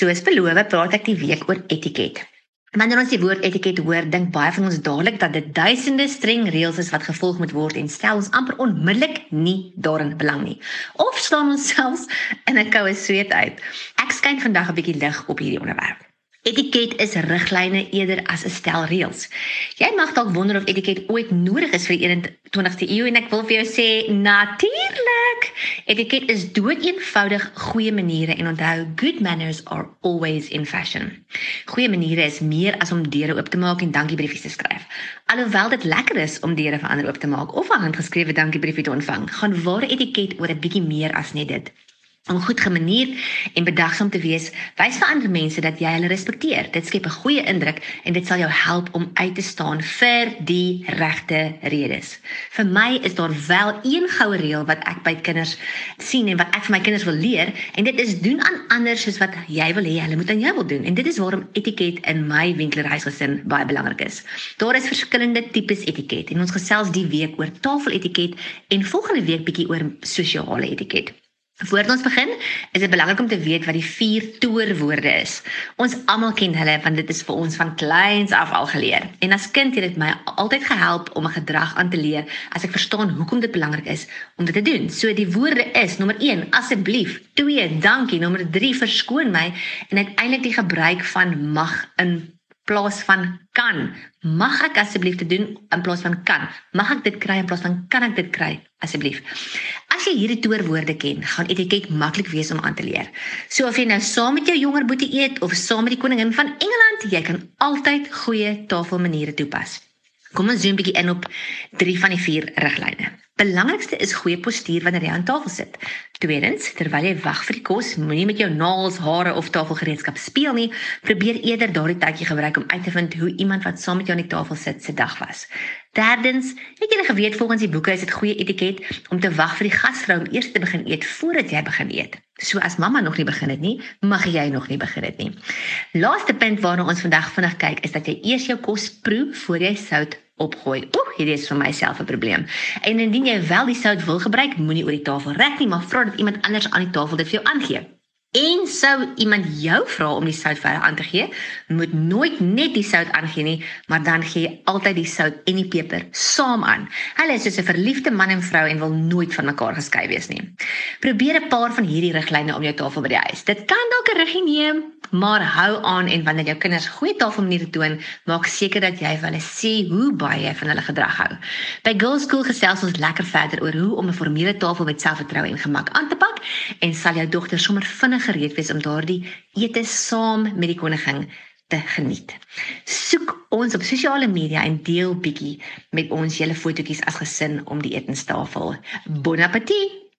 Soos beloof, praat ek die week oor etiket. Wanneer ons die woord etiket hoor, dink baie van ons dadelik dat dit duisende streng reëls is wat gevolg moet word en stel ons amper onmiddellik nie daarin belang nie. Of staan ons selfs in 'n koue sweet uit. Ek skyn vandag 'n bietjie lig op hierdie onderwerp. Etiket is riglyne eerder as 'n stel reëls. Jy mag dalk wonder of etiket ooit nodig is vir die 21ste eeu en ek wil vir jou sê natuurlik. Etiket is doeteenvoudig goeie maniere en onthou good manners are always in fashion. Goeie maniere is meer as om deure oop te maak en dankiebriefies te skryf. Alhoewel dit lekker is om deure vir ander oop te maak of 'n handgeskrewe dankiebriefie te ontvang, gaan ware etiket oor 'n bietjie meer as net dit om goed gemanier en bedagsaam te wees, wys vir ander mense dat jy hulle respekteer. Dit skep 'n goeie indruk en dit sal jou help om uit te staan vir die regte redes. Vir my is daar wel een goue reël wat ek by kinders sien en wat ek vir my kinders wil leer en dit is doen aan ander soos wat jy wil hê hulle moet aan jou wil doen. En dit is waarom etiket in my winklerhuisgesin baie belangrik is. Daar is verskillende tipes etiket en ons gesels die week oor tafeletiket en volgende week bietjie oor sosiale etiket. Voordat ons begin, is dit belangrik om te weet wat die vier toorwoorde is. Ons almal ken hulle want dit is vir ons van kleins af al geleer. En as kind het dit my altyd gehelp om 'n gedrag aan te leer as ek verstaan hoekom dit belangrik is om dit te doen. So die woorde is nommer 1, asseblief, 2, dankie, nommer 3, verskoon my en uiteindelik die gebruik van mag in plaas van kan. Mag ek asseblief dit doen in plaas van kan? Mag ek dit kry in plaas van kan ek dit kry asseblief? As jy hierdie toorwoorde ken, gaan etiket maklik wees om aan te leer. So of jy nou saam met jou jonger boetie eet of saam met die koningin van Engeland, jy kan altyd goeie tafelmaniere toepas. Kom ons zoom 'n bietjie in op 3 van die 4 riglyne. Belangrikste is goeie postuur wanneer jy aan tafel sit. Tweedens, terwyl jy wag vir die kos, moenie met jou naels, hare of tafelgereedskap speel nie. Probeer eerder daardie tydjie gebruik om uit te vind hoe iemand wat saam met jou aan die tafel sit se dag was. Derdens, het jy geweet volgens die boeke is dit goeie etiket om te wag vir die gasvrou om eers te begin eet voordat jy begin eet. So as mamma nog nie begin het nie, mag jy nog nie begin het nie. Laaste punt waarna ons vandag vinnig kyk is dat jy eers jou kos proe voor jy sout opgooi. Oek, hierdie is vir myself 'n probleem. En indien jy wel die sout wil gebruik, moenie oor die tafel rek nie, maar vra dat iemand anders aan die tafel dit vir jou aangee. En sou iemand jou vra om die sout verder aan te gee, moet nooit net die sout aangee nie, maar dan gee altyd die sout en die peper saam aan. Hulle is soos 'n verliefde man en vrou en wil nooit van mekaar geskei wees nie. Probeer 'n paar van hierdie riglyne om jou tafel by die huis. Dit kan dalk 'n ruggie neem, maar hou aan en wanneer jou kinders goeie tafelmaniere toon, maak seker dat jy vir hulle sê hoe baie jy van hulle gedrag hou. By Girls School gesels ons lekker verder oor hoe om 'n formele tafel met selfvertroue en gemak aan te pak en sal jou dogter sommer vinnig gereed wees om daardie ete saam met die koningin te geniet. Soek ons op sosiale media en deel bietjie met ons julle fotootjies as gesin om die etenstafel. Bon appétit.